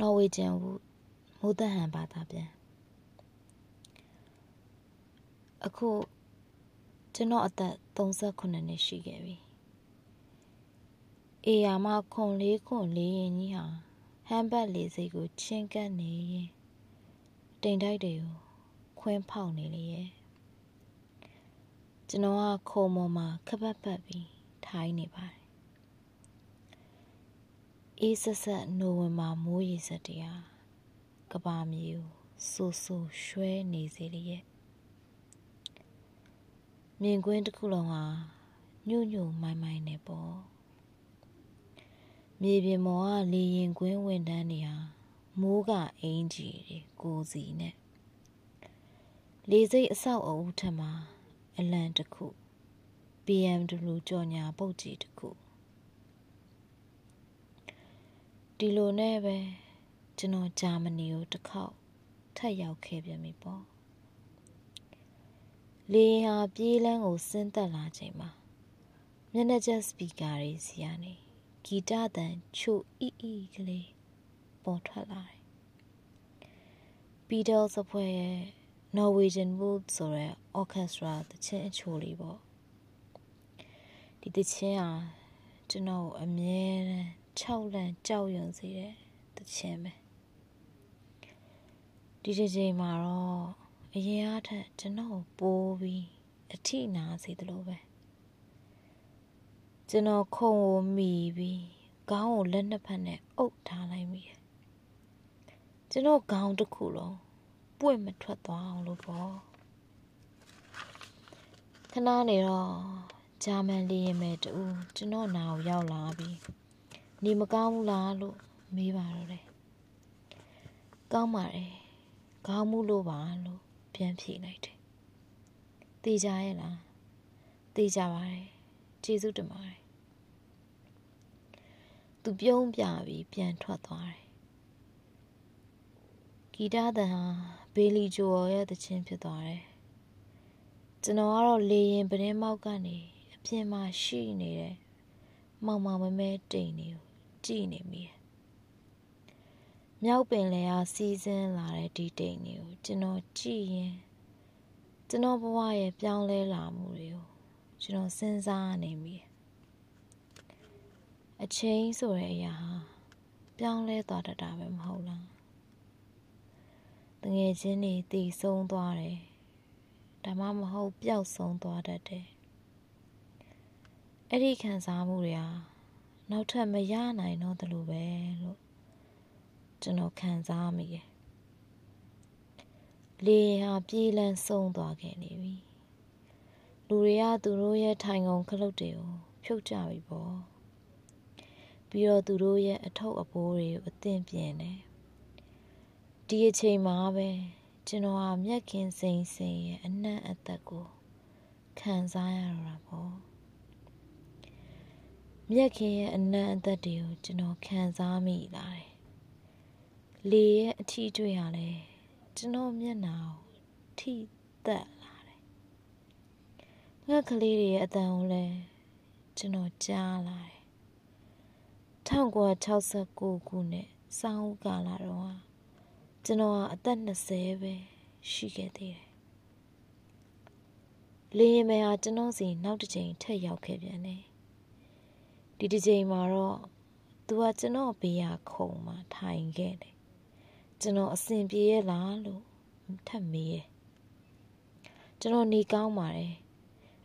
နော်ဝေဂျန်ဝူမိုးသက်ဟန်ဘာသာပြန်အခုကျွန်တော်အသက်38နှစ်ရှိခဲ့ပြီအေယာမခွန်လေးခွန်လေးရင်ကြီးဟာဟမ်ဘတ်လေးစိတ်ကိုချင်းကပ်နေရင်တိမ်တိုက်တွေကိုခွင်းဖောက်နေလေရဲ့ကျွန်တော်ကခုံပေါ်မှာခပတ်ပတ်ပြီးထိုင်နေပါတယ် အေးဆက်ဆက်နိုဝင်ဘာမိုးရေစက်တရားကဘာမြေကိုဆူဆူရွှဲနေစေလေရဲ့မြင်ကွင်းတစ်ခုလုံးဟာညှို့ညှို့မိုင်းမိုင်းနေပေါ့မြေပြင်ပေါ်ကလေရင်ကွင်းဝင်တန်းတွေဟာမိုးကအင်ကြီးတွေကိုစီနဲ့လေစိတ်အဆောက်အဦထက်မှာအလံတစ်ခု BMW ကြော်ညာပုတ်ကြီးတစ်ခု ဒီလိုနဲ့ပဲကျွန်တော်ဂျာမနီကိုတစ်ခေါက်ထပ်ရောက်ခဲ့ပြန်ပြီပေါ့လေဟာပြေးလန်းကိုဆင်းသက်လာချိန်မှာမျက်နှာကျစပီကာတွေစီကနေဂီတတန်ချိုအီအီကလေးပေါ်ထွက်လာတယ်။ Beatles အဖွဲ့ရဲ့ Norwegian Wood ဆိုတဲ့ orchestra တခြင်းအချိုလေးပေါ့။ဒီတခြင်းဟာကျွန်တော်အမြဲတမ်း 6လန့်ကြောက်ရွံ့စေတဲ့တခြင်းပဲ။ဒီတစ်ချိန်မှာတော့အရင်အားထက်ကျွန်တော်ပိုးပြီးအထိနာစေသလိုပဲကျွန်တော်ခုံကိုမိပြီးခေါင်းကိုလက်နှစ်ဖက်နဲ့အုပ်ထားလိုက်မိတယ်ကျွန်တော်ခေါင်းတစ်ခုလုံးပွင့်မထွက်သွားအောင်လို့ပေါ့ခဏနေတော့ဂျာမန်လေးရင်မဲ့တူကျွန်တော်နာကိုရောက်လာပြီး နေမကောင်းဘူးလားလို့မေးပါတော့တယ်ကောင်းပါတယ်ခေါင်းမှုလို့ပါလို့ပြန်ဖြေလိုက်တယ်။တေးကြရဲ့လား။တေးကြပါတယ်။ကျေးဇူးတင်ပါတယ်။သူပြုံးပြပြီးပြန်ထွက်သွားတယ်။ဂီတသံဟာဘေလီဂျိုရဲ့တခြင်းဖြစ်သွားတယ်။ကျွန်တော်ကတော့လေရင်ပတင်းမောက်ကနေအပြင်မှာရှိနေတဲ့မောင်မောင်မဲမဲတိမ်နေကို ကြည့်နေမိတယ်မြောက်ပင်လယ်ဟာစီးဆင်းလာတဲ့ဒီတိမ်တွေကိုကျွန်တော်ကြည့်ရင်ကျွန်တော်ဘဝရဲ့ပြောင်းလဲလာမှုတွေကိုကျွန်တော်စဉ်းစားနေမိအချိန်ဆိုတဲ့အရာဟာပြောင်းလဲသွားတတ်တာပဲမဟုတ်လားတငယ်ချင်းတွေတည်ဆုံးသွားတယ်ဒါမှမဟုတ်ပျောက်ဆုံးသွားတတ်တယ်အဲ့ဒီခံစားမှုတွေဟာ နောက်ထပ်မရနိုင်တော့တယ်လို့ပဲလို့ကျွန်တော်ခံစားမိတယ်။လေဟာပြေးလန်းဆုံးသွားခဲ့နေပြီ။လူတွေကသူတို့ရဲ့ထိုင်ကုန်ခလုတ်တွေကိုဖြုတ်ကြပြီပေါ့။ပြီးတော့သူတို့ရဲ့အထုပ်အပိုးတွေကိုအသင့်ပြင်တယ်။ဒီအချိန်မှာပဲကျွန်တော်ဟာမျက်ခင်စိန်စိန်ရဲ့အနံ့အသက်ကိုခံစားရတော့တာပေါ့။ မြက်ခင်ရဲ့အနံ့အသက်တွေကိုကျွန်တော်ခံစားမိလာတယ်လေရဲ့အထီးတွေ့ရလဲကျွန်တော်မျက်နှာကိုထိသက်လာတယ်ငှက်ကလေးတွေရဲ့အတန်ကိုလဲကျွန်တော်ကြားလာတယ်1969ခုနှစ်စောင်းဦးကာလတော့ကျွန်တော်ကအသက်20ပဲရှိခဲ့သေးတယ်လေရင်မဲဟာကျွန်တော်စီနောက်တစ်ချိန်ထက်ရောက်ခဲ့ပြန်တယ် ဒီတစ်ချိန်မှာတော့သူကကျွန်တော်ဘေးကခုံမှာထိုင်ခဲ့တယ်ကျွန်တော်အဆင်ပြေရဲ့လားလို့ထပ်မေးတယ်ကျွန်တော်နေကောင်းပါတယ်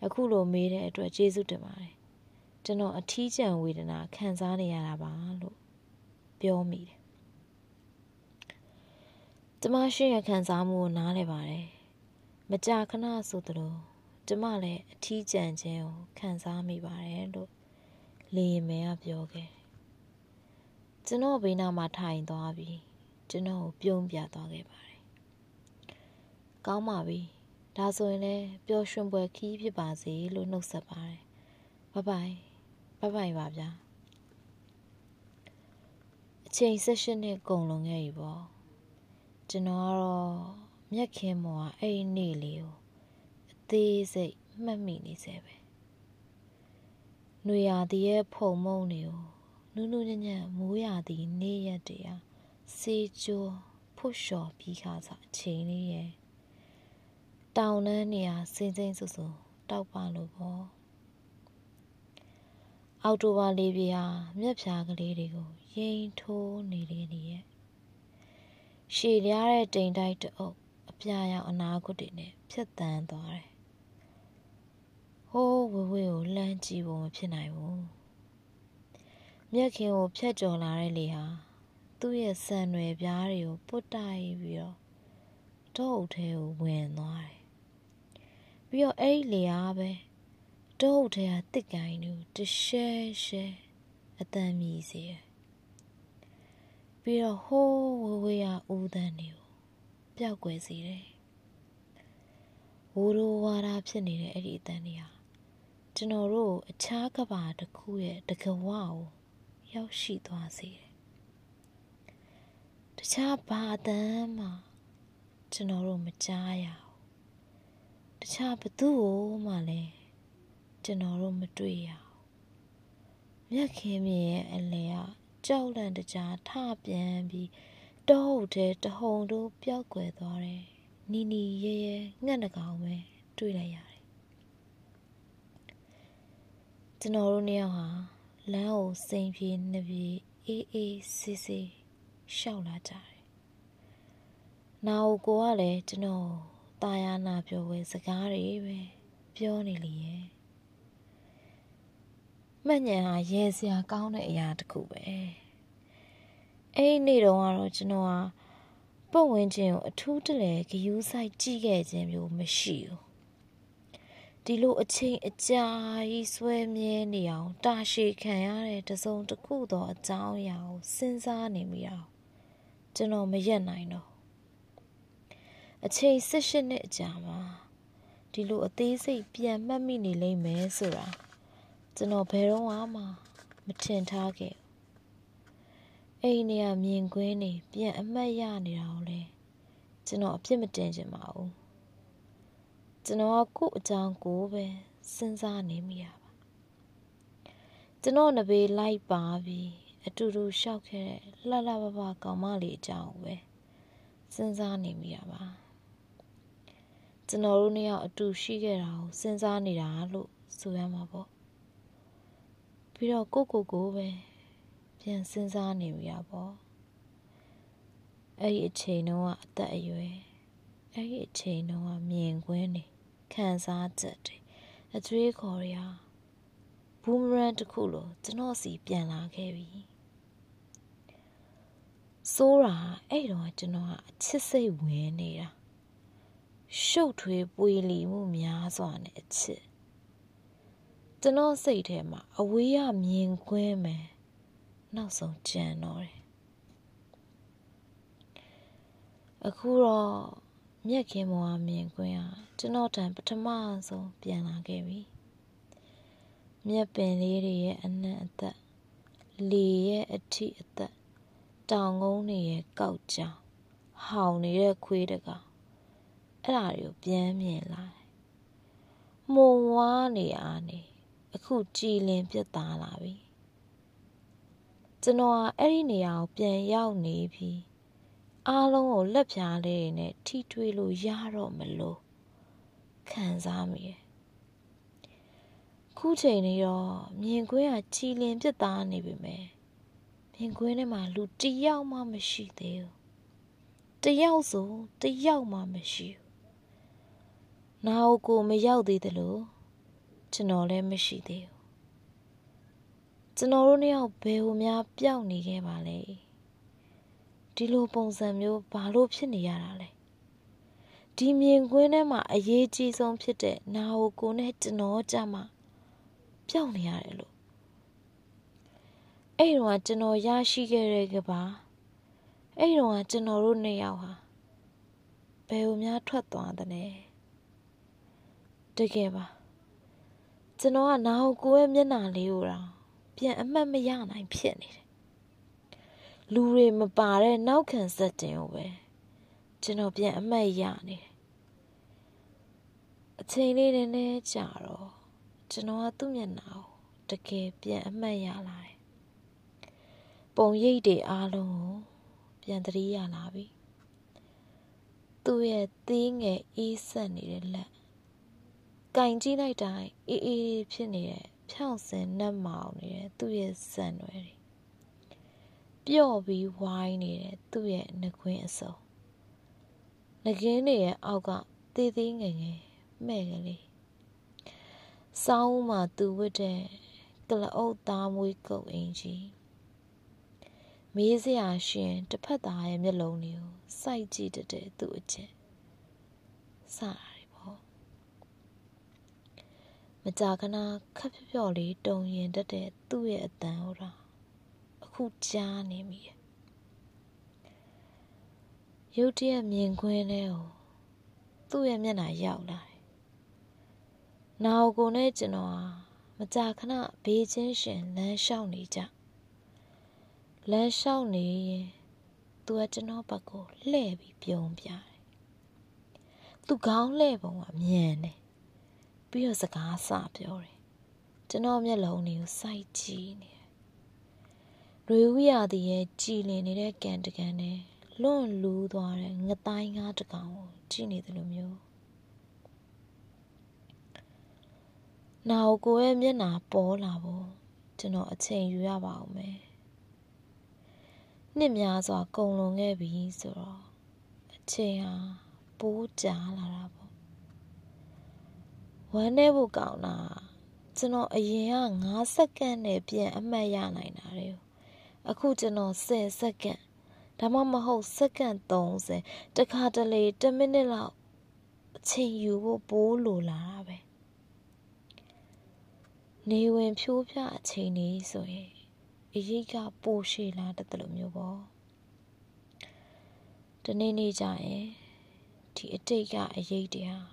အခုလိုမေးတဲ့အတွက်ကျေးဇူးတင်ပါတယ်ကျွန်တော်အထီးကျန်ဝေဒနာခံစားနေရတာပါလို့ပြောမိတယ်ကျမရှိရခံစားမှုကိုနားလည်ပါတယ်မကြာခဏဆိုသလိုကျမလည်းအထီးကျန်ခြင်းကိုခံစားမိပါတယ်လို့ လေရင်မဲကပြောခဲ့ကျွန်တော်ဘေးနားမှာထိုင်သွားပြီးကျွန်တော်ကိုပြုံးပြသွားခဲ့ပါတယ်။ကောင်းပါပြီ။ဒါဆိုရင်လည်းပျော်ရွှင်ပွဲခီးဖြစ်ပါစေလို့နှုတ်ဆက်ပါတယ်။ဘိုင်ဘိုင်ဘိုင်ဘိုင်ပါဗျာ။အချိန်၁၈နှစ်ကုန်လွန်ခဲ့ပြီပေါ့။ကျွန်တော်ကတော့မျက်ခင်းမော်အဲ့ဒီနေ့လေးကိုအသေးစိတ်မှတ်မိနေစေပဲ။ ຫນွေရာသီရဲ့ဖုံမုံတွေကိုနူးနူးညံ့ညံ့မိုးရာသီနေ့ရက်တွေဟာစေချိုးဖွလျှော်ပြီးခါစားအချိန်လေးရဲ့တောင်နှမ်းနေရာစင်းစင်းဆူဆူတောက်ပါလို့ပေါ့အောက်တိုဘာလေးပြာမြက်ဖြာကလေးတွေကိုရင်ထိုးနေလေနေရဲ့ရှည်ရတဲ့တိမ်တိုက်တအုပ်အပြာရောင်အနာခွတ်တွေနဲ့ဖြတ်တန်းသွားတယ် ဟိုးဝဝေးကိုလှမ်းကြည့်ဖို့မဖြစ်နိုင်ဘူးမြက်ခင်ကိုဖြတ်ကျော်လာတဲ့လေဟာသူ့ရဲ့ဆန်ရွယ်ပြားတွေကိုပုတ်တိုက်ပြီးတော့တောအုပ်ထဲကိုဝင်သွားတယ်ပြီးတော့အဲ့ဒီလေအားပဲတောအုပ်ထဲကတစ်ကိုင်းကိုတရှဲရှဲအတန်မြည်စေတယ်ပြီးတော့ဟိုးဝဝေးရဦးတန်းတွေကိုပျောက်ကွယ်စေတယ်ဝိုးရိုးဝါရာဖြစ်နေတဲ့အဲ့ဒီအတန်တွေဟာ ကျွန်တော်တို့အခြားကဘာတစ်ခုရဲ့တကဝကိုရောက်ရှိသွားစေတယ်တခြားဘာအတန်မှကျွန်တော်တို့မကြားရဘူးတခြားဘသူ့ကိုမှလည်းကျွန်တော်တို့မတွေ့ရဘူးမြက်ခင်းမြရဲ့အလဲကကြောက်လန့်တကြားထပြန်ပြီးတောဟုတ်တဲ့တဟုန်တို့ပျောက်ကွယ်သွားတယ်နီနီရဲရဲငှက်နှကောင်ပဲတွေ့လိုက်ရတယ် ကျွန်တော်တို့နှစ်ယောက်ဟာလမ်းကိုစိန်ပြေနှစ်ပြေအေးအေးဆေးဆေးရှောက်လာကြတယ်။နာအိုကိုကလည်းကျွန်တော်တာယာနာပြောဝဲစကားတွေပဲပြောနေလေရဲ့။မှတ်ညံဟာရဲစရာကောင်းတဲ့အရာတစ်ခုပဲ။အဲ့ဒီနေ့တုန်းကတော့ကျွန်တော်ဟာပတ်ဝန်းကျင်ကိုအထူးတလဲဂယူးဆိုင်ကြည့်ခဲ့ခြင်းမျိုးမရှိဘူး ဒီလိုအချိန်အကြာကြီးဆွဲမြဲနေအောင်တာရှည်ခံရတဲ့တစုံတစ်ခုသောအကြောင်းအရာကိုစဉ်းစားနေမိတာကျွန်တော်မရက်နိုင်တော့အချိန်၁၈နှစ်အကြာမှာဒီလိုအသေးစိတ်ပြန်မှတ်မိနေလိမ့်မယ်ဆိုတာကျွန်တော်ဘယ်တော့မှမထင်ထားခဲ့အိမ်နေရမြင်ကွင်းနေပြန်အမှတ်ရနေတာကိုလေကျွန်တော်အဖြစ်မတင်ချင်ပါဘူး ကျွန်တော်ကကို့အကြောင်းကိုပဲစဉ်းစားနေမိရပါကျွန်တော်နဘေးလိုက်ပါပြီးအတူတူရှောက်ခဲ့တဲ့လှလှပပကောင်မလေးအကြောင်းပဲစဉ်းစားနေမိရပါကျွန်တော်တို့နှစ်ယောက်အတူရှိခဲ့တာကိုစဉ်းစားနေတာလို့ဆိုရမှာပေါ့ပြီးတော့ကိုကိုကိုပဲပြန်စဉ်းစားနေမိရပေါ့အဲ့ဒီအချိန်တုန်းကအသက်အရွယ် အဲ့ဒီအချိန်တုန်းကမြင်ကွင်းနေခံစားချက်တွေအကျွေးခေါ်ရဘူမရန်တစ်ခုလိုကျွန်တော်စီပြန်လာခဲ့ပြီဆိုးတာအဲ့တော့ကျွန်တော်ကအချစ်စိတ်ဝင်နေတာရှုပ်ထွေးပွေလီမှုများစွာနဲ့အချစ်ကျွန်တော်စိတ်ထဲမှာအဝေးရမြင်ကွင်းမယ်နောက်ဆုံးကြံတော့တယ်အခုတော့ မြက်ခင်မောမြင်ကွင်းဟာကျွန်တော်တန်ပထမဆုံးပြန်လာခဲ့ပြီမြက်ပင်လေးတွေရဲ့အနံ့အသက်လေရဲ့အထိအသက်တောင်ကုန်းတွေရဲ့ကောက်ကြောင်ဟောင်နေတဲ့ခွေးတကောင်အဲ့ဒါတွေကိုပြန်မြင်လာတယ်မုံဝါးနေအားနေအခုကြည်လင်ပြတ်သားလာပြီကျွန်တော်ကအဲ့ဒီနေရာကိုပြန်ရောက်နေပြီ အားလုံးကိုလက်ဖြားလေးတွေနဲ့ထိထွေးလို့ရတော့မလို့ခံစားမိတယ်ခုချိန်လေးတော့မြင်ကွင်းကချီလင်ပြစ်သားနေပြီမယ်မြင်ကွင်းထဲမှာလူတယောက်မှမရှိသေးဘူးတယောက်ဆိုတယောက်မှမရှိဘူးနာအိုကိုမရောက်သေးတယ်လို့ကျွန်တော်လည်းမရှိသေးဘူးကျွန်တော်တို့နှစ်ယောက်ဘယ်ဟိုများပျောက်နေခဲ့ပါလဲ ဒီလိုပုံစံမျိုးဘာလို့ဖြစ်နေရတာလဲဒီမြင်ကွင်းထဲမှာအရေးကြီးဆုံးဖြစ်တဲ့နာဟိုကိုနဲ့ကျွန်တော်ကြမှာပျောက်နေရတယ်လို့အဲ့တော့ကျွန်တော်ရရှိခဲ့တဲ့ကပါအဲ့တော့ကျွန်တော်တို့နှစ်ယောက်ဟာဘယ်လိုများထွက်သွားသလဲတကယ်ပါကျွန်တော်ကနာဟိုကိုရဲ့မျက်နှာလေးကိုတော့ပြန်အမှတ်မရနိုင်ဖြစ်နေတယ် လူတွေမပါတဲ့နောက်ခံစက်တင်ကိုပဲကျွန်တော်ပြန်အမှတ်ရနေတယ်အချိန်လေးနဲ့နဲ့ကြာတော့ကျွန်တော်ကသူ့မျက်နှာကိုတကယ်ပြန်အမှတ်ရလာတယ်ပုံရိပ်တွေအားလုံးကိုပြန်တတိရလာပြီသူ့ရဲ့သေးငယ်အေးဆက်နေတဲ့လက်ကင်ကြည့်လိုက်တိုင်းအေးအေးဖြစ်နေတဲ့ဖြောင့်စင်နှက်မောင်နေတဲ့သူ့ရဲ့ဆန်ွယ်တွေ ပျော့ပြီးဝိုင်းနေတဲ့သူ့ရဲ့နှခွင်းအစုံငကင်းတွေရဲ့အောက်ကသေးသေးငယ်ငယ်မဲ့ကလေးစောင်းမှသူဝတ်တဲ့ကလအုပ်သားမွေးကုတ်အင်ကြီးမေးစရာရှင်တစ်ဖက်သားရဲ့မျက်လုံးတွေကိုစိုက်ကြည့်တဲ့သူ့အချင်းစတာတွေပေါ့မကြာခဏခက်ဖြော့ဖြော့လေးတုံရင်တတ်တဲ့သူ့ရဲ့အတန်ဟောတာအ ခုကြားနေမိတယ်ရုတ်တရက်မြင်ခွင်းထဲကိုသူ့ရဲ့မျက်နှာရောက်လာတယ်။နာကိုနဲ့ကျွန်တော်ဟာမကြာခဏဘေးချင်းရှင်လမ်းလျှောက်နေကြလမ်းလျှောက်နေရင်သူကကျွန်တော်ဘက်ကိုလှည့်ပြီးပြုံးပြတယ်သူခေါင်းလှည့်ပုံကမြန်တယ်ပြီးတော့စကားစပြောတယ်ကျွန်တော်မျက်လုံးတွေကိုစိုက်ကြည့်နေတယ် ရွေဦးရသည်ရဲ့ကြည်လင်နေတဲ့ကန်တကန်နဲ့လွန့်လူးသွားတဲ့ငတိုင်းငါးတကောင်ကိုကြည့်နေတယ်လို့မျိုးနောက်ကိုရဲ့မျက်နာပေါ်လာဖို့ကျွန်တော်အချိန်ယူရပါအောင်မယ်နှစ်များစွာကုန်လွန်ခဲ့ပြီဆိုတော့အချိန်ဟာပိုးကြာလာတာပေါ့ဝမ်းနေဖို့ကောင်းတာကျွန်တော်အရင်က9စက္ကန့်နဲ့ပြန်အမှတ်ရနိုင်တာလေ အခုကျွန်တော်10စက္ကန့်ဒါမှမဟုတ်စက္ကန့်30တခါတလေ1မိနစ်လောက်အချိန်ယူဖို့ပိုးလိုလာတာပဲနေဝင်ဖြိုးပြအချိန်လေးဆိုရင်အရေးကပိုရှည်လာတတ်တယ်လို့မျိုးပေါ့တနေ့နေ့ကျရင်ဒီအတိတ်ကအရေးတရား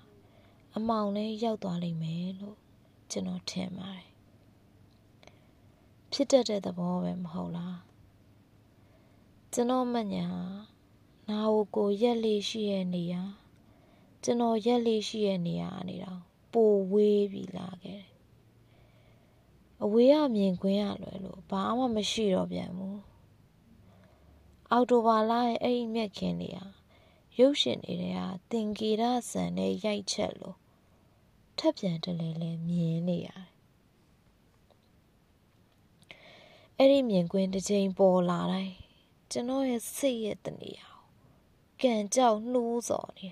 အမောင်နဲ့ရောက်သွားလိမ့်မယ်လို့ကျွန်တော်ထင်ပါတယ် ဖြစ်တတ်တဲ့သဘောပဲမဟုတ်လားကျွန်တော်မညာနာကိုကိုရက်လေးရှိရဲ့နေရာကျွန်တော်ရက်လေးရှိရဲ့နေရာအနေတော့ပိုဝေးပြီလာခဲ့တယ်အဝေးကမြင်ကွင်းရလွယ်လို့ဘာမှမရှိတော့ပြန်ဘူးအော်တိုဘာလရဲ့အဲ့ဒီမြက်ခင်းလေးဟာရုပ်ရှင်တွေကသင်္ကေတဆန်နဲ့ရိုက်ချက်လို့ထပ်ပြန်တလဲလဲမြင်နေရတယ် အဲ့ဒီမြင်ကွင်းတစ်ချိန်ပေါ်လာတိုင်းကျွန်တော်ရဲ့စိတ်ရဲ့တနေရာကိုကန်ကြောက်နှိုးစော်နေ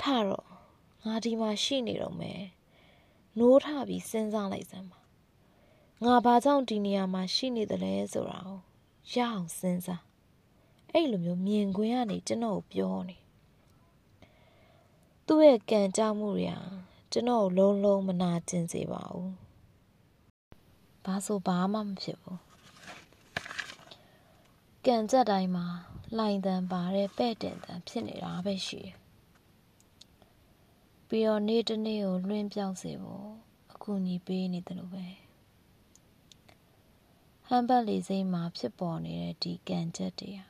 ထတော့ငါဒီမှာရှိနေတော့မယ်နိုးထပြီးစဉ်းစားလိုက်စမ်းပါငါဘာကြောင့်ဒီနေရာမှာရှိနေတယ်လဲဆိုတာကိုရအောင်စဉ်းစားအဲ့လိုမျိုးမြင်ကွင်းကနေကျွန်တော်ကိုပြောနေသူ့ရဲ့ကံကြောက်မှုတွေဟာကျွန်တော်ကိုလုံးလုံးမနာကျင်စေပါဘူး ဘာဆိုဘာမှမဖြစ်ဘူးကံကြက်တိုင်းမှာလှိုင်တန်ပါတဲ့ပဲ့တင်တန်ဖြစ်နေတာပဲရှိတယ်ပြီးတော့နေ့တစ်နေ့ကိုလွှင့်ပြောင်းစေဖို့အကူအညီပေးနေတယ်လို့ပဲဟမ်ဘတ်လေးစိမ်းမှာဖြစ်ပေါ်နေတဲ့ဒီကံကြက်တွေဟာ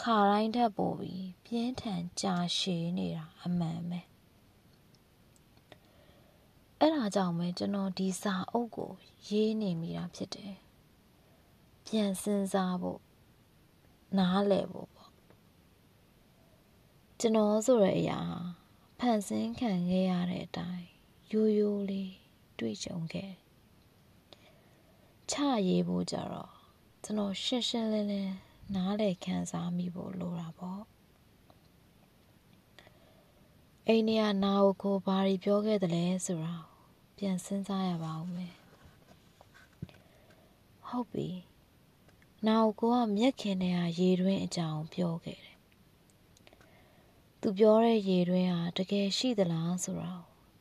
ခါတိုင်းထက်ပိုပြီးပြင်းထန်ကြာရှည်နေတာအမှန်ပဲ အဲ့ဒါကြောင့်ပဲကျွန်တော်ဒီစာအုပ်ကို ရေးနေမိတာဖြစ်တယ်ပြန်စဉ်းစားဖို့နားလည်ဖို့ပေါ့ကျွန်တော်ဆိုတဲ့အရာဖန်ဆင်းခံခဲ့ရတဲ့အတိုင်းရိုးရိုးလေးတွေ့ကြုံခဲ့ချရေးဖို့ကြတော့ကျွန်တော်ရှင်းရှင်းလင်းလင်းနားလည်ခံစားမိဖို့လိုတာပေါ့ အိန္ဒိယနာဝကိုဘာတွေပြောခဲ့တယ်လဲဆိုတာပြန်စဉ်းစားရပါဦးမယ်ဟုတ်ပြီနာဝကိုကမျက်ခင်ထဲကရေတွင်းအကြောင်းပြောခဲ့တယ်သူပြောတဲ့ရေတွင်းဟာတကယ်ရှိသလားဆိုတာ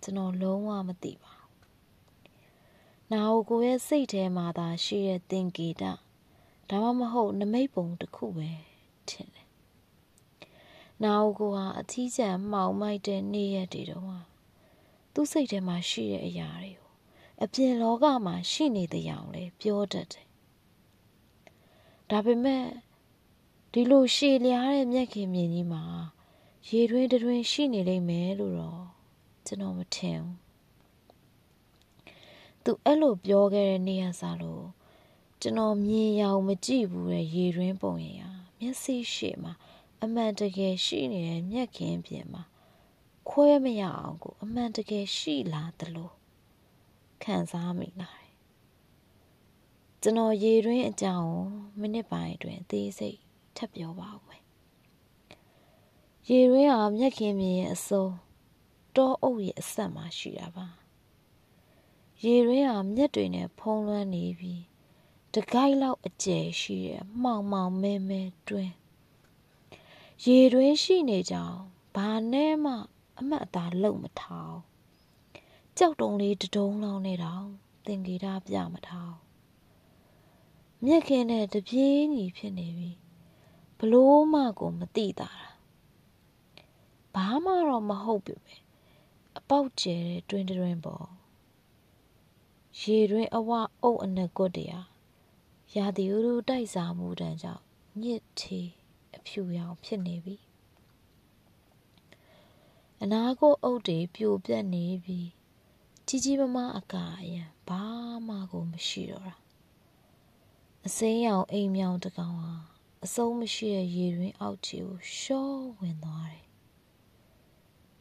ကျွန်တော်လုံးဝမသိပါဘူးနာဝကိုရဲ့စိတ်ထဲမှာသာရှိတဲ့သင်္ကေတဒါမှမဟုတ်နမိတ်ပုံတစ်ခုပဲထင်တယ်။ နာအိုကိုဟာအထီးကျန်မှောင်မိုက်တဲ့နေ့ရက်တွေတော့ဟာသူ့စိတ်ထဲမှာရှိတဲ့အရာတွေကိုအပြင်လောကမှာရှိနေတဲ့ရောင်လေပြောတတ်တယ်။ဒါပေမဲ့ဒီလိုရှည်လျားတဲ့မျက်ခင်မြင်ကြီးမှာရေတွင်းတွင်ရှိနေလိမ့်မယ်လို့တော့ကျွန်တော်မထင်ဘူး။သူအဲ့လိုပြောခဲ့တဲ့နေ့ရက်စားလို့ကျွန်တော်မြင်ရောင်မကြည့်ဘူးတဲ့ရေရင်းပုံရင်ဟာမျက်စိရှေ့မှာ အမှန်တကယ်ရှိနေတဲ့မျက်ခင်းပြင်မှာခွဲမရအောင်ကို အမှန်တကယ်ရှိလာသလိုခံစားမိလာတယ်ကျွန်တော်ရေရင်းအကြောင်းမိနစ်ပိုင်းအတွင်းသေးစိတ်ထပ်ပြောပါဦးမယ်ရေရင်းဟာမျက်ခင်းပြင်ရဲ့အစုံတောအုပ်ရဲ့အဆက်မှာရှိတာပါရေရင်းဟာမျက်တွေနဲ့ဖုံးလွှမ်းနေပြီးတကိုက်လောက်အကျယ်ရှိတဲ့မှောင်မှောင်မဲမဲတွင်း ရေတွင်းရှိနေကြောင်ဘာနဲ့မှ အမှတ်အသားလုံမထောင်ကြောက်တုံးလေးတဒုံးလောင်းနေတော့သင်္ကေတပြမထောင်မြက်ခင်းနဲ့တပြေးညီဖြစ်နေပြီဘလို့မှကိုမသိတာဘာမှတော့မဟုတ်ပြီပဲအပေါက်ကျဲတဲ့တွင်တွင်ပေါ်ရေတွင်အဝအုပ်အနက်ကွတ်တရားရာသီဥတုတိုက်စားမှုတန်းကြောင့်ညစ်ထေးအ ဖြူရောင်ဖြစ်နေပြီအနာကိုအုပ်တွေပြိုပြက်နေပြီကြီးကြီးမားမားအကာအယံဘာမှကိုမရှိတော့တာအစိမ်းရောင်အိမ်မြောင်တကောင်ဟာအစုံးမရှိတဲ့ရေတွင်အောက်ခြေကိုရှော့ဝင်သွားတယ်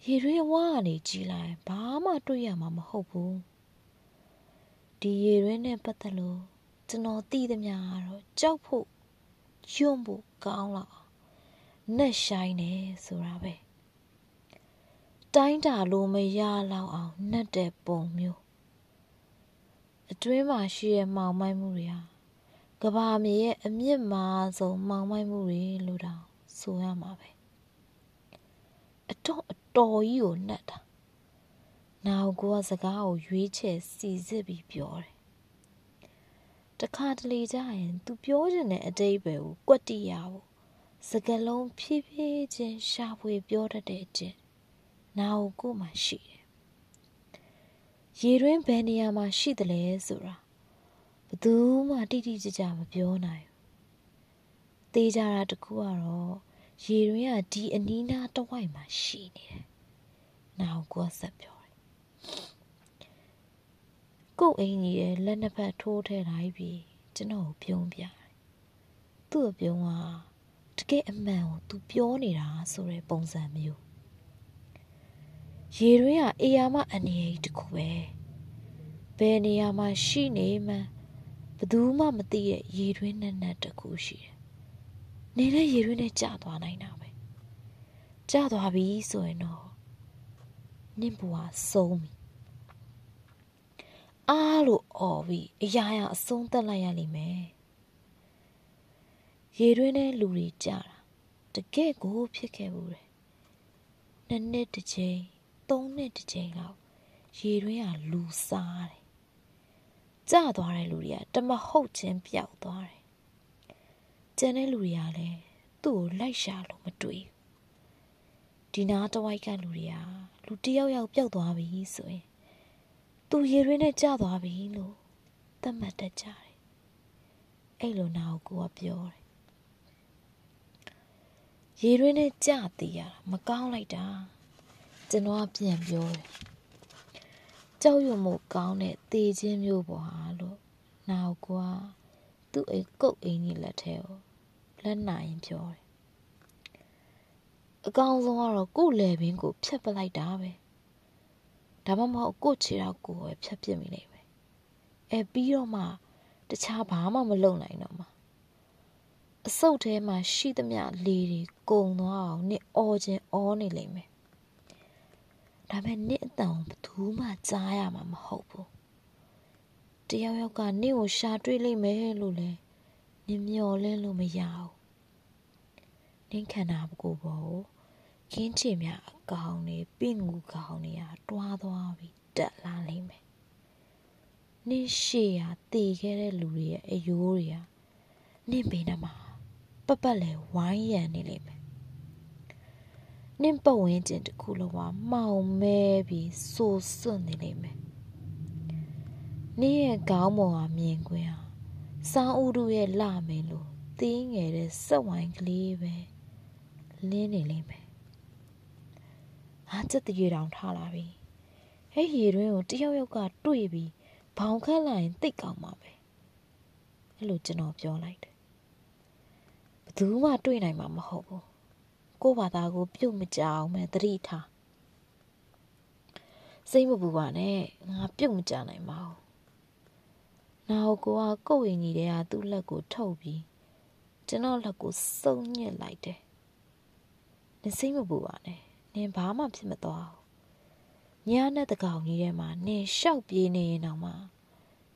ရေတွင်ဝါကနေကြီးလိုက်ဘာမှတွေ့ရမှာမဟုတ်ဘူးဒီရေတွင်နဲ့ပတ်သက်လို့ကျွန်တော်သိသမျှကတော့ကြောက်ဖို့ယွန့်ဖို့ကောင်းလောက် နက်ဆိုင်နေဆိုတာပဲတိုင်းတာလို့မရလောက်အောင်နှက်တဲ့ပုံမျိုးအတွင်းမှာရှိတဲ့မောင်မိုက်မှုတွေဟာကဘာမြေရဲ့အမြင့်မားဆုံးမောင်မိုက်မှုတွေလို့တောင်ဆိုရမှာပဲအတော့အတော်ကြီးကိုနှက်တာနောက်ကိုကစကားကိုရွေးချယ်စီစစ်ပြီးပြောတယ်တခါတလေကြရင် तू ပြောချင်တဲ့အတိတ်ပဲကိုကွက်တိရဖို့ စကလုံးဖြည်းဖြည်းချင်းရှာဖွေပြောတတ်တဲ့အကျင့်နာကိုကိုမှရှိတယ်ရေတွင်းဘယ်နေရာမှာရှိသလဲဆိုတာဘယ်သူမှတိတိကျကျမပြောနိုင်ဘူးသေးကြတာတခုကတော့ရေတွင်းကဒီအနီးနားတဝိုက်မှာရှိနေတယ်နာကိုဆက်ပြောကို့အင်ကြီးရဲ့လက်နှစ်ဖက်ထိုးထဲလိုက်ပြီးကျွန်တော်ကိုပြုံးပြတယ်။သူ့အပြုံးက တကယ်အမှန်ကိုသူပြောနေတာဆိုတဲ့ပုံစံမျိုး။ရေတွင်းကအေယာမအနေအတခုပဲ။ဘယ်နေရာမှာရှိနေမှဘယ်သူမှမသိတဲ့ရေတွင်းနဲ့နဲ့တခုရှိတယ်။နေတဲ့ရေတွင်းနဲ့ကျသွားနိုင်တာပဲ။ကျသွားပြီဆိုရင်တော့နင့်ဘဝဆုံးပြီအားလို့អော်ပြီးအရာရာအဆုံးသက်လိုက်ရလိမ့်မယ် ရေတွင်းထဲလူတွေကြတာတကယ့်ကိုဖြစ်ခဲ့ဘူးတယ်နှစ်နှစ်တစ်ချိန်သုံးနှစ်တစ်ချိန်လောက်ရေတွင်းကလူစားတယ်ကြသွားတဲ့လူတွေကတမဟုတ်ချင်းပျောက်သွားတယ်ကျန်တဲ့လူတွေကလည်းသူ့ကိုလိုက်ရှာလို့မတွေ့ဒီနားတဝိုက်ကလူတွေကလူတယောက်ယောက်ပျောက်သွားပြီဆိုရင်သူရေရင်းနဲ့ကျသွားပြီလို့သတ်မှတ်တတ်ကြတယ်အဲ့လိုနာကိုကိုကပြောတယ် ရေရင်းနဲ့ကျသေးရတာမကောင်းလိုက်တာကျွန်တော်ကပြန်ပြောတယ်ကြောက်ရွံ့မှုကောင်းတဲ့တေချင်းမျိုးပေါ်ဟာလို့နာကိုကသူ့အိတ်ကုတ်အိမ်ကြီးလက်ထဲကိုလက်နိုင်ပြောတယ်အကောင်ဆုံးကတော့ကို့လေပင်ကိုဖြတ်ပလိုက်တာပဲဒါမှမဟုတ်ကို့ခြေတော့ကိုပဲဖြတ်ပြစ်မိလိမ့်မယ်အဲပြီးတော့မှတခြားဘာမှမလုပ်နိုင်တော့မှ အစုပ်ထဲမှာရှိသမျှလေတွေကုံသွားအောင်နစ်အော်ခြင်းအော်နေလိမ့်မယ်ဒါပေမဲ့နစ်အတန်ဘသူမှကြားရမှာမဟုတ်ဘူးတယောက်ယောက်ကနင့်ကိုရှာတွေ့လိမ့်မယ်လို့လဲနင်မျော်လင့်လို့မရဘူးနင်းခန္ဓာကိုယ်ပေါ်ခင်းချေများအကောင်နေပင့်ငူကောင်နေရတွားသွားပြီးတက်လာလိမ့်မယ်။နင့်ရှေ့ရတည်ခဲ့တဲ့လူတွေရဲ့အယိုးတွေကနင့်ဘေးနားမှာ ပပတ်လဲဝိုင်းရံနေလိမ့်မယ်။နင့်ပတ်ဝန်းကျင်တစ်ခုလုံးကမှောင်မဲပြီးစိုးစွန့်နေလိမ့်မယ်။နင့်ရဲ့ခေါင်းပေါ်ကမြင်ကွင်းဟာစောင်းဥရုရဲ့လမင်းလို့သီးငယ်တဲ့စက်ဝိုင်းကလေးပဲလင်းနေလိမ့်မယ်ငါစက်တရေတောင်ထားလာပြီဟဲ့ရေတွင်းကိုတယောက်ယောက်ကတွေ့ပြီးဘောင်ခတ်လိုက်ရင်တိတ်ကောင်းမှာပဲအအဲ့လိုကျွန်တော်ပြောလိုက်တယ်ဘယ် သူမှတွေ့နိုင်မှာမဟုတ်ဘူးကို့ဘာသာကို ပြုတ်မကြအောင်မဲ့သတိထားစိတ်မပူပါနဲ့ငါပြုတ်မကြနိုင်ပါဘူးနောက်ကိုကကိုယ့်ရင်ကြီးတဲ့ဟာသူ့လက်ကိုထုတ်ပြီးကျွန်တော်လက်ကိုစုံညစ်လိုက်တယ်နင်စိတ်မပူပါနဲ့နင်ဘာမှဖြစ်မသွားဘူးညနဲ့တကောင်ကြီးထဲမှာနင်ရှောက်ပြေးနေရင်တော့မှ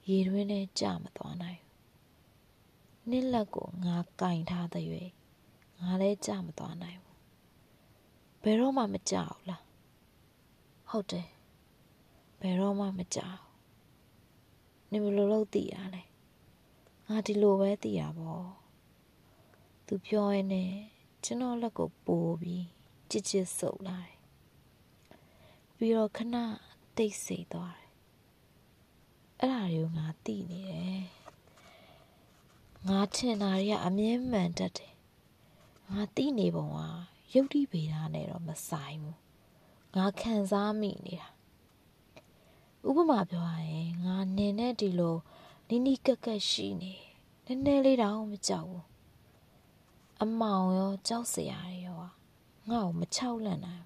ရေတွင်းနဲ့ကြမသွားနိုင် နင့်လက်ကိုငါကင်ထားတဲ့၍ငါလည်းကြမသွားနိုင်ဘူးဘယ်တော့မှမကြဘူးလားဟုတ်တယ်ဘယ်တော့မှမကြောက်နင်ဘယ်လိုလုပ်သိရလဲငါဒီလိုပဲသိရပါဘောသူပြောရင်းနဲ့ကျွန်တော်လက်ကိုပိုးပြီးချစ်ချစ်ဆုပ်လာတယ်ပြီးတော့ခဏတိတ်ဆိတ်သွားတယ်အဲ့ဒါတွေကိုငါသိနေတယ် ငါထင်တာတွေကအမြဲမှန်တတ်တယ်ငါသိနေပုံကယုတ်တိဗေဒနဲ့တော့မဆိုင်ဘူးငါခံစားမိနေတာဥပမာပြောရရင်ငါနင်နဲ့ဒီလိုနီးနီးကက်ကက်ရှိနေနည်းနည်းလေးတောင်မကြောက်ဘူးအမောင်ရောကြောက်စရာရောငါ့ကိုမချောက်လန့်နိုင်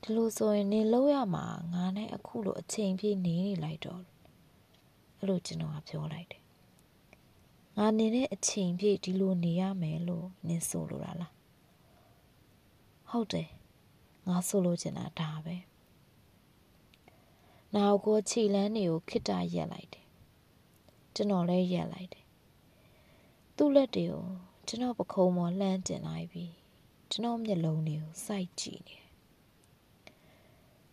ဒီလိုဆိုရင်နေလို့ရမှာငါနဲ့အခုလိုအချိန်ပြည့်နေနေလိုက်တော့အဲ့လိုကျွန်တော်ကပြောလိုက်တယ် ငါနေတဲ့အချိန်ပြည့်ဒီလိုနေရမယ်လို့နင်ဆိုလိုတာလားဟုတ်တယ်ငါဆိုလိုချင်တာဒါပဲနောက်ကိုခြေလန်းတွေကိုခိတရက်လိုက်တယ်ကျွန်တော်လည်းရက်လိုက်တယ်သူ့လက်တွေကိုကျွန်တော်ပခုံးပေါ်လှမ်းတင်လိုက်ပြီးကျွန်တော်မျက်လုံးတွေကိုစိုက်ကြည့်နေတယ်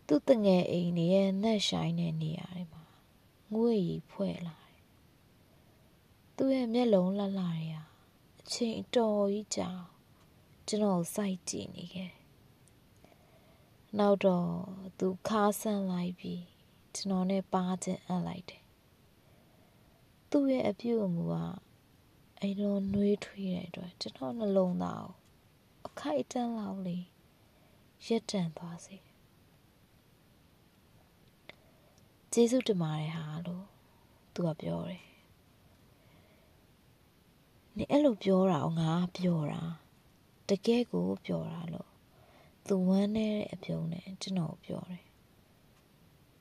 သူ့တငယ်အိမ်တွေရဲ့နှက်ဆိုင်တဲ့နေရာတွေမှာငွေရီဖွဲ့လာတယ် သူ့ရဲ့မျက်လုံးလှလှတွေဟာအချိန်အတော်ကြီးကြာကျွန်တော်စိုက်ကြည့်နေခဲ့နောက်တော့သူခါဆန်းလိုက်ပြီးကျွန်တော်နဲ့ပါခြင်းအပ်လိုက်တယ်သူ့ရဲ့အပြုအမူကအဲ့လိုနှွေးထွေးတဲ့အတွက်ကျွန်တော်နှလုံးသားကိုအခိုက်အတန့်လောက်လေးရက်တန့်သွားစေကျေးဇူးတင်ပါတယ်ဟာလို့သူကပြောတယ် နေအဲ့လိုပြောတာငါပြောတာတကယ်ကိုပြောတာလို့သူဝမ်းနေတဲ့အပြုံးနဲ့ကျွန်တော်ပြောတယ်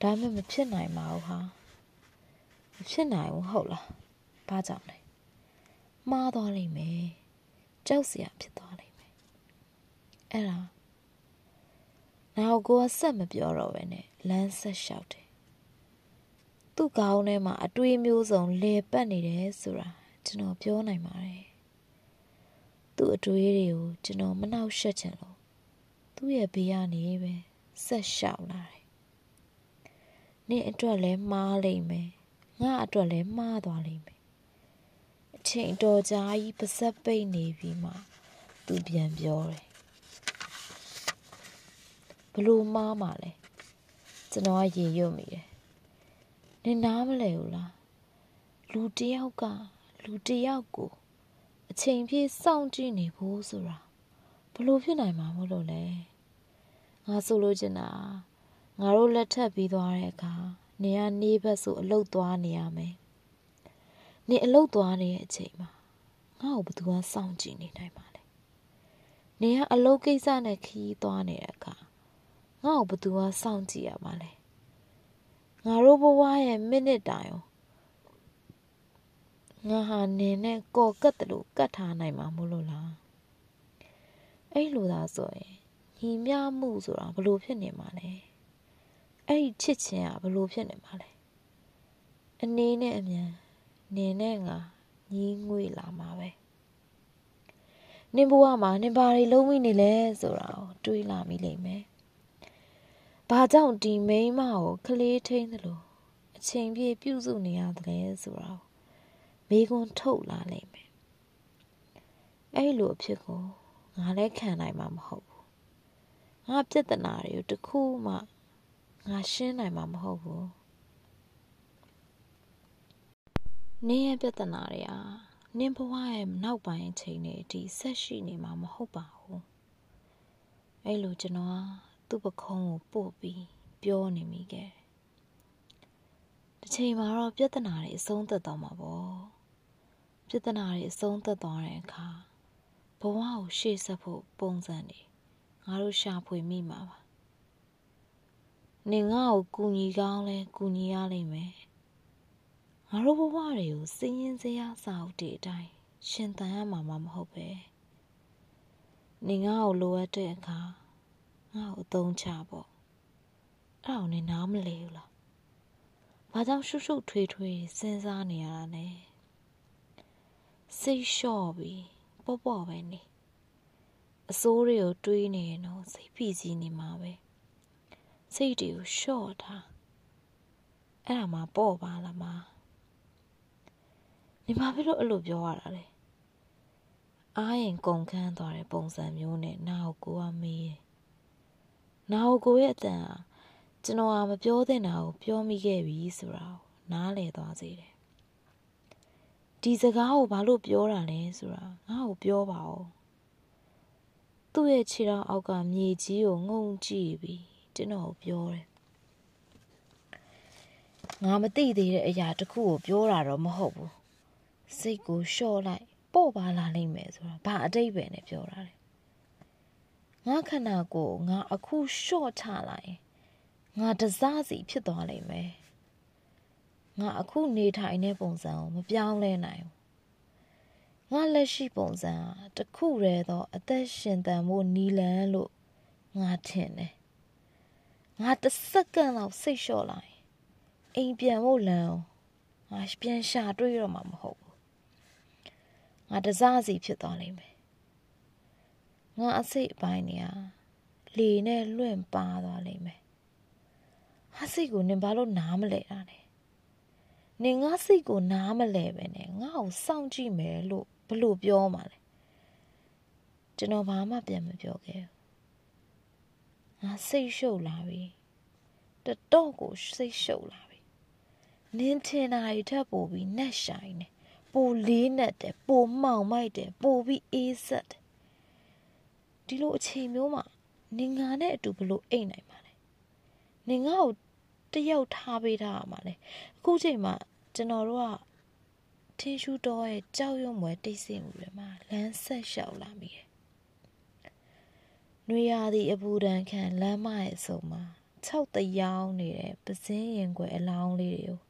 ဒါမှမဖြစ်နိုင်ပါဘူးဟာမဖြစ်နိုင်ဘူးဟုတ်လားဘာကြောင့်လဲမှားသွားလိမ့်မယ်ကြောက်စရာဖြစ်သွားလိမ့်မယ်အဲ့ဒါနောက်ကိုကဆက်မပြောတော့ပဲနဲ့လမ်းဆက်လျှောက်တယ်သူ့ကောင်းထဲမှာအတွေးမျိုးစုံလေပတ်နေတယ်ဆိုတာ ကျွန်တော်ပြောနိုင်ပါတယ်သူ့အတွေးတွေကိုကျွန်တော်မနှောက်ယှက်ချင်လို့သူ့ရဲ့ဘေးကနေပဲဆက်လျှောက်လာတယ်နင့်အတွက်လည်းမှားလိမ့်မယ်ငါအတွက်လည်းမှားသွားလိမ့်မယ်အချိန်တော်ကြာကြီးပါစက်ပိတ်နေပြီးမှသူပြန်ပြောတယ်ဘလို့မှားမှလဲကျွန်တော်ကရေရွတ်မိတယ်နင်နားမလဲဘူးလားလူတယောက်က လူတယောက်ကိုအချိန်ပြည့်စောင့်ကြည့်နေဖို့ဆိုတာဘလို့ဖြစ်နိုင်မှာမလို့လဲငါဆိုလို့ချင်တာငါတို့လက်ထပ်ပြီးသွားတဲ့အခါနေကနေဘက်ဆိုအလုတ်သွားနေရမယ်နေအလုတ်သွားနေတဲ့အချိန်မှာငါ့ကိုဘယ်သူကစောင့်ကြည့်နေနိုင်ပါလဲနေကအလုတ်ကိစ္စနဲ့ခီးသွားနေတဲ့အခါငါ့ကိုဘယ်သူကစောင့်ကြည့်ရမှာလဲငါတို့ဘဝရဲ့မိနစ်တိုင် ငါဟာနင်းနဲ့ကော်ကတ်တယ်လို့ကတ်ထားနိုင်မှာမို့လို့လားအဲ့လိုသာဆိုရင်ညီမျှမှုဆိုတာဘလို့ဖြစ်နေမှာလဲအဲ့ဒီချစ်ချင်းကဘလို့ဖြစ်နေမှာလဲအနေနဲ့အမြန်နင်းနဲ့ငါညီးငွေလာမှာပဲနင်ဘဝမှာနင်ဘာတွေလုံးမိနေလဲဆိုတာကိုတွေးလာမိလိမ့်မယ်ဘာကြောင့်ဒီမိန်းမကိုကလေးထိန်သလိုအချိန်ပြည့်ပြုစုနေရတယ်ဆိုတာကို မိကွန်းထုတ်လာလိမ့်မယ်အဲ့လိုအဖြစ်ကိုငါလည်းခံနိုင်မှာမဟုတ်ဘူးငါပြဿနာတွေကိုတခုမှငါရှင်းနိုင်မှာမဟုတ်ဘူးနင်းရဲ့ပြဿနာတွေဟာနင်းဘဝရဲ့နောက်ပိုင်းအချိန်တွေအထိဆက်ရှိနေမှာမဟုတ်ပါဘူးအဲ့လိုကျွန်တော်သူ့ပခုံးကိုပို့ပြီးပြောနေမိခဲ့တစ်ချိန်မှာတော့ပြဿနာတွေအဆုံးသတ်သွားမှာပေါ့ ပြဿနာတွေအဆုံးသတ်သွားတဲ့အခါဘဝကိုရှေ့ဆက်ဖို့ပုံစံတွေငါတို့ရှာဖွေမိမှာပါနင်ငါ့ကိုကူညီကောင်းလဲကူညီရလိမ့်မယ်ငါတို့ဘဝတွေကိုစည်ရင်စရာစာအုပ်တွေအတိုင်းရှင်သန်ရမှာမဟုတ်ပဲနင်ငါ့ကိုလိုအပ်တဲ့အခါငါ့ကိုအသုံးချပေါ့အဲ့ဒါကိုနင်နားမလဲဘူးလားဘာကြောင့်ရှုပ်ရှုပ်ထွေးထွေးစဉ်းစားနေရတာလဲ စိတ်လျှော့ပြီးပေါ့ပေါ့ပဲနေအစိုးတွေကိုတွေးနေရင်တော့စိတ်ဖိစီးနေမှာပဲစိတ်တွေကိုလျှော့ထားအဲ့ဒါမှပေါ့ပါလားမနေမှာဖြစ်လို့အဲ့လိုပြောရတာလေအားရင်ကုန်ခန်းသွားတဲ့ပုံစံမျိုးနဲ့နာကိုကိုကမေးတယ်နာကိုကိုရဲ့အတန်ဟာကျွန်တော်ကမပြောသင့်တာကိုပြောမိခဲ့ပြီဆိုတာကိုနားလည်သွားစေတယ် ဒီစကားကိုဘာလို့ပြောတာလဲဆိုတာငါ့ကိုပြောပါဦးသူ့ရဲ့ခြေထောက်အောက်ကမြေကြီးကိုငုံကြည့်ပြီးကျွန်တော်ကိုပြောတယ်ငါမသိသေးတဲ့အရာတစ်ခုကိုပြောတာတော့မဟုတ်ဘူးစိတ်ကိုလျှော့လိုက်ပေါ့ပါလာလိမ့်မယ်ဆိုတာဘာအတိတ်ပဲနဲ့ပြောတာလဲငါခန္ဓာကိုယ်ငါအခုလျှော့ချလိုက်ရင်ငါတစားစီဖြစ်သွားလိမ့်မယ် ငါအခုနေထိုင်တဲ့ပုံစံကိုမပြောင်းလဲနိုင်ဘူးငါလက်ရှိပုံစံဟာတခုတည်းသော အသက်ရှင်သန်မှုနီလန်းလို့ငါထင်တယ်ငါတစ်စက္ကန့်လောက်စိတ်လျှော့လိုက်အိမ်ပြန်ဖို့လမ်းငါပြန်ရှာတွေ့တော့မှာမဟုတ်ဘူးငါတစားစီဖြစ်သွားလိမ့်မယ်ငါအစိတ်အပိုင်းနေဟာလေနဲ့လွင့်ပါသွားလိမ့်မယ်ဟာစိတ်ကိုနင်ဘာလို့နားမလဲတာလဲ နင်ငါစိတ်ကိုနားမလဲပဲနဲ့ငါ့ကိုစောင့်ကြည့်မယ်လို့ဘလို့ပြောမှလဲကျွန်တော်ဘာမှပြန်မပြောခဲ့ဘူးငါစိတ်ရှုပ်လာပြီတတော့ကိုစိတ်ရှုပ်လာပြီနင်းထင်တာတွေထပ်ပို့ပြီးနှက်ဆိုင်နေပိုလေးနဲ့တယ်ပိုမှောင်မိုက်တယ်ပိုပြီးအေးဆက်တယ်ဒီလိုအချိန်မျိုးမှာနင်ငါနဲ့အတူဘလို့အိတ်နိုင်ပါလဲနင်ငါ့ကိုတယောက်ထားပေးထားရမှာလေအခုချိန်မှာ ကျွန်တော်တို့ကထင်းရှူတော်ရဲ့ကြောက်ရွံ့မွယ်တိတ်ဆိတ်မှုတွေမှာလမ်းဆက်လျှောက်လာမိတယ်။နှွေရသည့်အပူဒဏ်ခံလမ်းမရဲ့အစုံမှာ၆တယောင်းနေတဲ့ပစင်းရင်ွယ်အလောင်းလေးတွေကို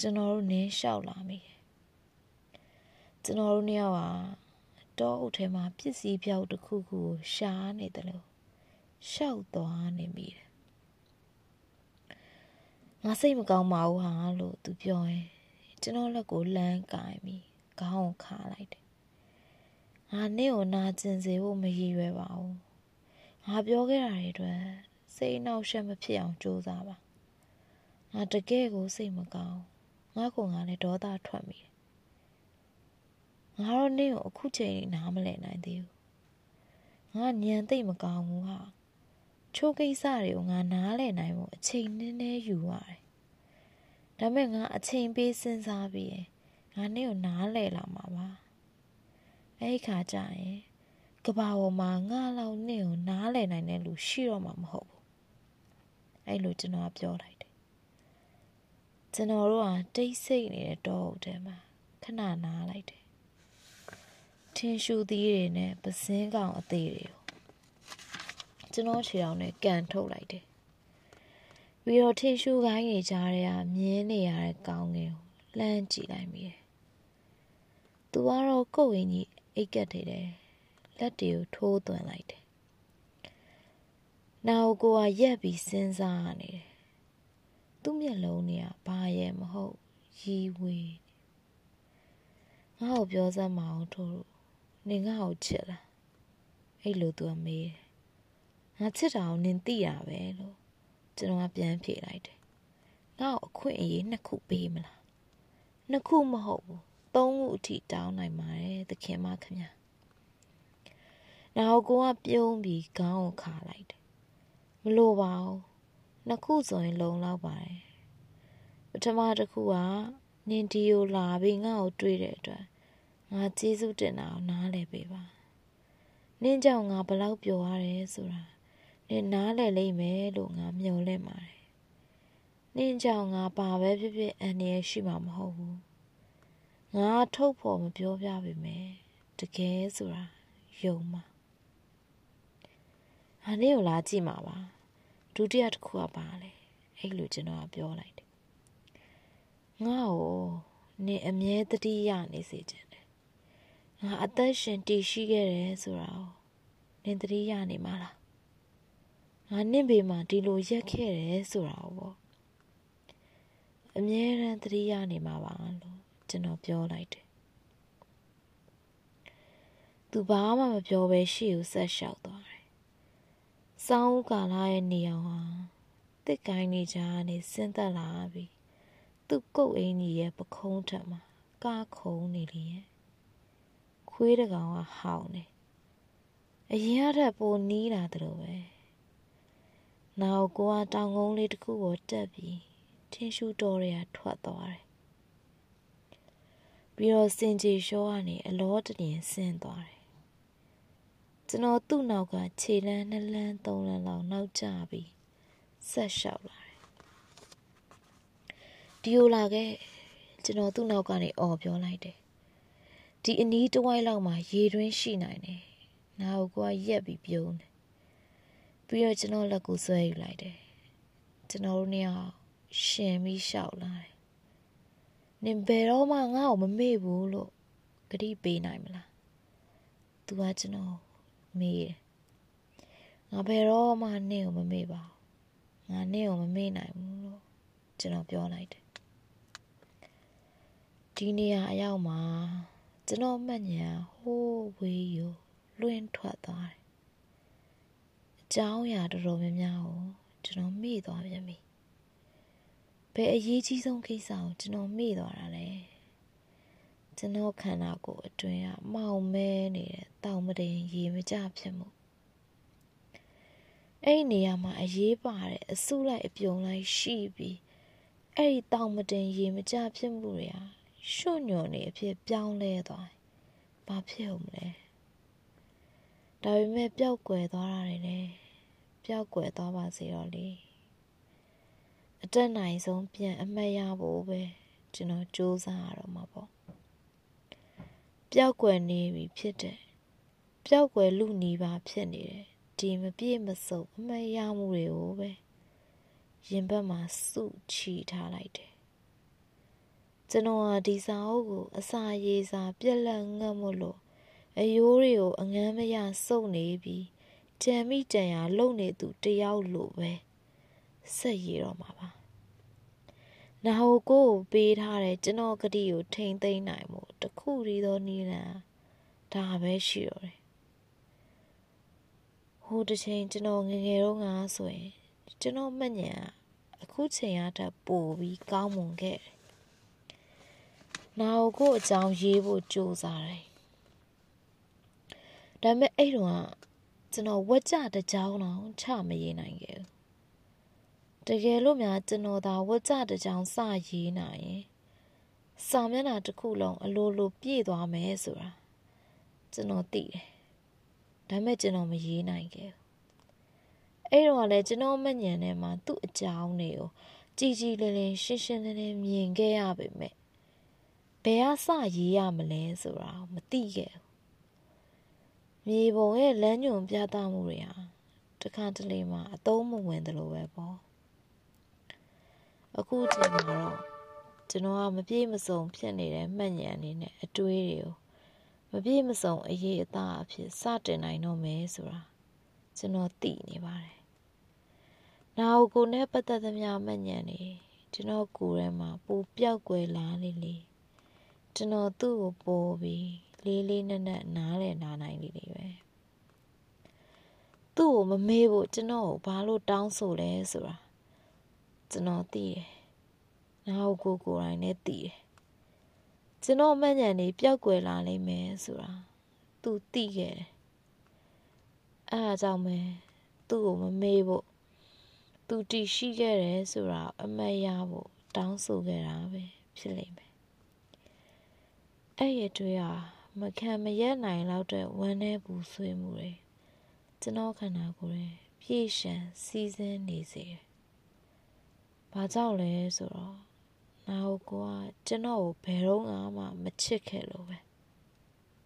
ကျွန်တော်တို့နင်းလျှောက်လာမိတယ်။ကျွန်တော်တို့နှစ်ယောက်ဟာတောအုပ်ထဲမှာပစ္စည်းပြောက်တစ်ခုခုကိုရှားနေတယ်လို့ရှောက်သွားနေမိတယ် ငါစိတ်မကောင်းပါဘူးဟာလို့သူပြောရင်ကျွန်တော်လက်ကိုလမ်းကင်ပြီးခေါင်းကိုခါလိုက်တယ်ငါနေ့ကိုနာကျင်စေဖို့မရည်ရွယ်ပါဘူးငါပြောခဲ့တာတွေအတွက်စိတ်နှောက်ယှက်မဖြစ်အောင်ကြိုးစားပါငါတကယ်ကိုစိတ်မကောင်းငါကငါလည်းဒေါသထွက်မိတယ်ငါတော့နေ့ကိုအခုချိန်နားမလည်နိုင်သေးဘူးငါညံသိမ့်မကောင်းဘူးဟာ ချိုးကိစ္စတွေကိုငါနားလည်နိုင်ဖို့အချိန်နည်းနည်းယူရတယ်။ဒါမဲ့ငါအချိန်ပေးစဉ်းစားပြီးရင်ငါနေ့ကိုနားလည်လာမှာပါ။အဲ့ဒီခါကျရင်ကဘာပေါ်မှာငါလောက်နေ့ကိုနားလည်နိုင်တဲ့လူရှိတော့မှာမဟုတ်ဘူး။အဲ့လိုကျွန်တော်ပြောလိုက်တယ်။ကျွန်တော်တို့ကတိတ်ဆိတ်နေတဲ့တောအုပ်ထဲမှာခဏနားလိုက်တယ်။ထင်းရှူသီးတွေနဲ့ပစင်းကောင်အသေးတွေ ကိုကျွန်တော်ခြေထောက်နဲ့ကန်ထုတ်လိုက်တယ်။ပြီးတော့ထင်းရှူကိုင်းနေကြတဲ့ကမြင်းနေရတဲ့ကောင်းငယ်ကိုလှမ်းကြည့်လိုက်မိတယ်။သူကတော့ကိုယ်ဝင်ကြီးအိတ်ကက်နေတယ်။လက်တွေကိုထိုးသွင်းလိုက်တယ်။နောက်ကိုကရက်ပြီးစဉ်းစားနေတယ်။သူ့မျက်လုံးတွေကဘာရဲ့မဟုတ်ရီဝေးငါ့ကိုပြောစမ်းမအောင်ထို့နေငါ့ကိုချစ်လားအဲ့လိုသူကမေးတယ် ငါချစ်တာကိုနင်သိရပဲလို့ကျွန်တော်ကပြန်ဖြေလိုက်တယ်ငါ့ကိုအခွင့်အရေးနှစ်ခုပေးမလားနှစ်ခုမဟုတ်ဘူးသုံးခုအထိတောင်းနိုင်ပါတယ်သခင်မခင်ဗျာနောက်ကိုကပြုံးပြီးခေါင်းကိုခါလိုက်တယ်မလိုပါဘူးနှစ်ခုဆိုရင်လုံလောက်ပါတယ်ပထမတစ်ခုကနင်ဒီကိုလာပြီးငါ့ကိုတွေ့တဲ့အတွက်ငါကျေးဇူးတင်တာကိုနားလည်ပေးပါနင်းကြောင့်ငါဘလောက်ပျော်ရတယ်ဆိုတာ နင်နားလည်လိမ့်မယ်လို့ငါမျှော်လင့်ပါတယ်နင်းကြောင့်ငါပါပဲဖြစ်ဖြစ်အန်ရရှိမှာမဟုတ်ဘူးငါထုတ်ဖို့မပြောပြပေမဲ့တကယ်ဆိုတာယုံမှာအနည်းကိုလာကြည့်မှာပါဒုတိယတစ်ခုကပါလေအဲ့လိုကျွန်တော်ကပြောလိုက်တယ်ငါ့ကိုနင်အမြဲတတိယနေစေချင်တယ်ငါအသက်ရှင်တည်ရှိခဲ့တယ်ဆိုတာကိုနင်တတိယနေမှာလား ငါနင့်ဘေးမှာဒီလိုရက်ခဲ့တယ်ဆိုတာကိုပေါ့အမြဲတမ်းတတိယနေမှာပါလို့ကျွန်တော်ပြောလိုက်တယ်သူဘာမှမပြောဘဲရှေ့ကိုဆက်လျှောက်သွားတယ်။စောင်းဦးကာလာရဲ့နေအောင်ဟာတစ်ကိုင်းနေကြနေဆင်းသက်လာပြီ။သူ့ကုတ်အင်းကြီးရဲ့ပခုံးထက်မှာကားခုံနေလေရဲ့။ခွေးတကောင်ကဟောင်းနေ။အရင်ကထက်ပိုနီးလာတယ်လို့ပဲ။ နောက်ကိုကတောင်ကုန်းလေးတစ်ခုကိုတက်ပြီးထင်းရှူတော်ရထွက်သွားတယ်။ပြီးတော့စင်ကြီးရှောကနေအလောတရင်ဆင်းသွားတယ်ကျွန်တော်သူ့နောက်ကခြေလန်းနှစ်လန်းသုံးလန်းလောက်နောက်ကျပြီးဆက်လျှောက်လာတယ်ဒီလိုလာခဲ့ကျွန်တော်သူ့နောက်ကနေអော်ပြောလိုက်တယ်ဒီအနီးတစ်ဝိုက်လောက်မှာရေတွင်းရှိနိုင်တယ်နာကိုကရက်ပြီးပြုံးတယ် ပြီးတော့ကျွန်တော်လက်ကိုဆွဲယူလိုက်တယ်ကျွန်တော်တို့နှစ်ယောက်ရှင်ပြီးလျှောက်လာတယ်နင်ဘယ်တော့မှငါ့ကိုမမေ့ဘူးလို့ဂတိပေးနိုင်မလားသူကကျွန်တော်မေးတယ်ငါဘယ်တော့မှနင့်ကိုမမေ့ပါဘူးငါနင့်ကိုမမေ့နိုင်ဘူးလို့ကျွန်တော်ပြောလိုက်တယ်ဒီနေရာအရောက်မှာကျွန်တော်မှတ်ညာဟိုးဝေးယူလွင့်ထွက်သွားတယ် အကြောင်းအရာတော်တော်များများကိုကျွန်တော်မေ့သွားပြန်ပြီဘယ်အရေးကြီးဆုံးကိစ္စကိုကျွန်တော်မေ့သွားတာလဲကျွန်တော်ခန္ဓာကိုယ်အတွင်းကမောင်မဲနေတဲ့တောင်မတင်ရေမကြဖြစ်မှုအဲ့ဒီနေရာမှာအရေးပါတဲ့အစုလိုက်အပြုံလိုက်ရှိပြီးအဲ့ဒီတောင်မတင်ရေမကြဖြစ်မှုတွေဟာရွှွညွန်နေအဖြစ်ပြောင်းလဲသွားဘာဖြစ်အောင်လဲ ဒါပေမဲ့ပျောက်ကွယ်သွားတာတွေလည်းပျောက်ကွယ်သွားပါစေတော့လေအတက်နိုင်ဆုံးပြန်အမှတ်ရဖို့ပဲကျွန်တော်စူးစမ်းရတော့မှာပေါ့ပျောက်ကွယ်နေပြီဖြစ်တယ်ပျောက်ကွယ်လူနီးပါဖြစ်နေတယ်ဒီမပြည့်မစုံအမရမှုတွေကိုပဲရင်ဘတ်မှာစုချီထားလိုက်တယ်ကျွန်တော်ဟာဒီစာအုပ်ကိုအစာရေးစာပြက်လက်ငတ်မို့လို့ အယိုးတွေကိုအငမ်းမရစုပ်နေပြီးကြံမိကြံရလုံနေသူတယောက်လိုပဲဆက်ရတော့မှာပါနာဟိုကိုကိုပေးထားတဲ့ကျွန်တော်ကတိကိုထိမ့်သိမ့်နိုင်မှုတခုတည်းသောနည်းလမ်းဒါပဲရှိတော့တယ်ဟိုတစ်ချိန်ကျွန်တော်ငငယ်တော့ငါဆိုရင်ကျွန်တော်မှတ်ဉာဏ်အခုချိန်အားထက်ပိုပြီးကောင်းမွန်ခဲ့တယ်နာဟိုကိုအကြောင်းရေးဖို့ကြိုးစားတယ် ဒါပေမဲ့အဲ့တော့ကျွန်တော်ဝက်ကြတကြောင်တော့ချမရေးနိုင်ခဲ့ဘူးတကယ်လို့များကျွန်တော်သာဝက်ကြတကြောင်စရေးနိုင်ရင်စာမျက်နှာတစ်ခုလုံးအလိုလိုပြည့်သွားမယ်ဆိုတာကျွန်တော်သိတယ်ဒါမဲ့ကျွန်တော်မရေးနိုင်ခဲ့ဘူးအဲ့တော့လည်းကျွန်တော်မညံထဲမှာသူ့အကြောင်းတွေကိုကြည်ကြည်လင်းလင်းရှင်းရှင်းလင်းလင်းမြင်ခဲ့ရပေမဲ့ဘယ်အစရေးရမလဲဆိုတာမသိခဲ့ဘူး မြေပုံရဲ့လမ်းညွန်ပြသမှုတွေဟာတခါတလေမှာအသုံးမဝင်တယ်လို့ပဲပေါ့အခုချိန်မှာတော့ကျွန်တော်ကမပြေမစုံဖြစ်နေတဲ့မှတ်ဉာဏ်အနေနဲ့အတွေးတွေကိုမပြေမစုံအရေးအသားအဖြစ်စတင်နိုင်တော့မယ်ဆိုတာကျွန်တော်သိနေပါတယ်။နာကိုကိုနဲ့ပတ်သက်သမျှမှတ်ဉာဏ်နေကျွန်တော်ကိုယ်ထဲမှာပူပြောက်ကွယ်လာလေလေကျွန်တော်သူ့ကိုပို့ပြီး လေးလေးနက်နက်နားလည်နာနိုင်လေလေပဲသူ့ကိုမမေးဖို့ကျွန်တော်ကိုဘာလို့တောင်းဆိုလဲဆိုတာကျွန်တော်သိတယ်။နာကိုကိုကိုယ်တိုင်နဲ့သိတယ်။ကျွန်တော်မှန်ညံနေပျောက်ကွယ်လာလိမ့်မယ်ဆိုတာသူသိခဲ့တယ်။အဲအကြောင်းပဲသူ့ကိုမမေးဖို့သူတည်ရှိခဲ့တယ်ဆိုတာအမတ်ရဖို့တောင်းဆိုခဲ့တာပဲဖြစ်လိမ့်မယ်။အဲ့ရတွေ့ဟာ မခံမရက်နိုင်လောက်တဲ့ဝမ်းနဲ့ပူဆွေးမှုတွေကျွန်တော်ခန္ဓာကိုယ်ရဲ့ပြည့်ရှံစီးစင်းနေစေတယ်။ဘဘာကြောင့်လဲဆိုတော့နာကိုကိုကကျွန်တော်ကိုဘယ်တော့မှမချစ်ခဲ့လို့ပဲ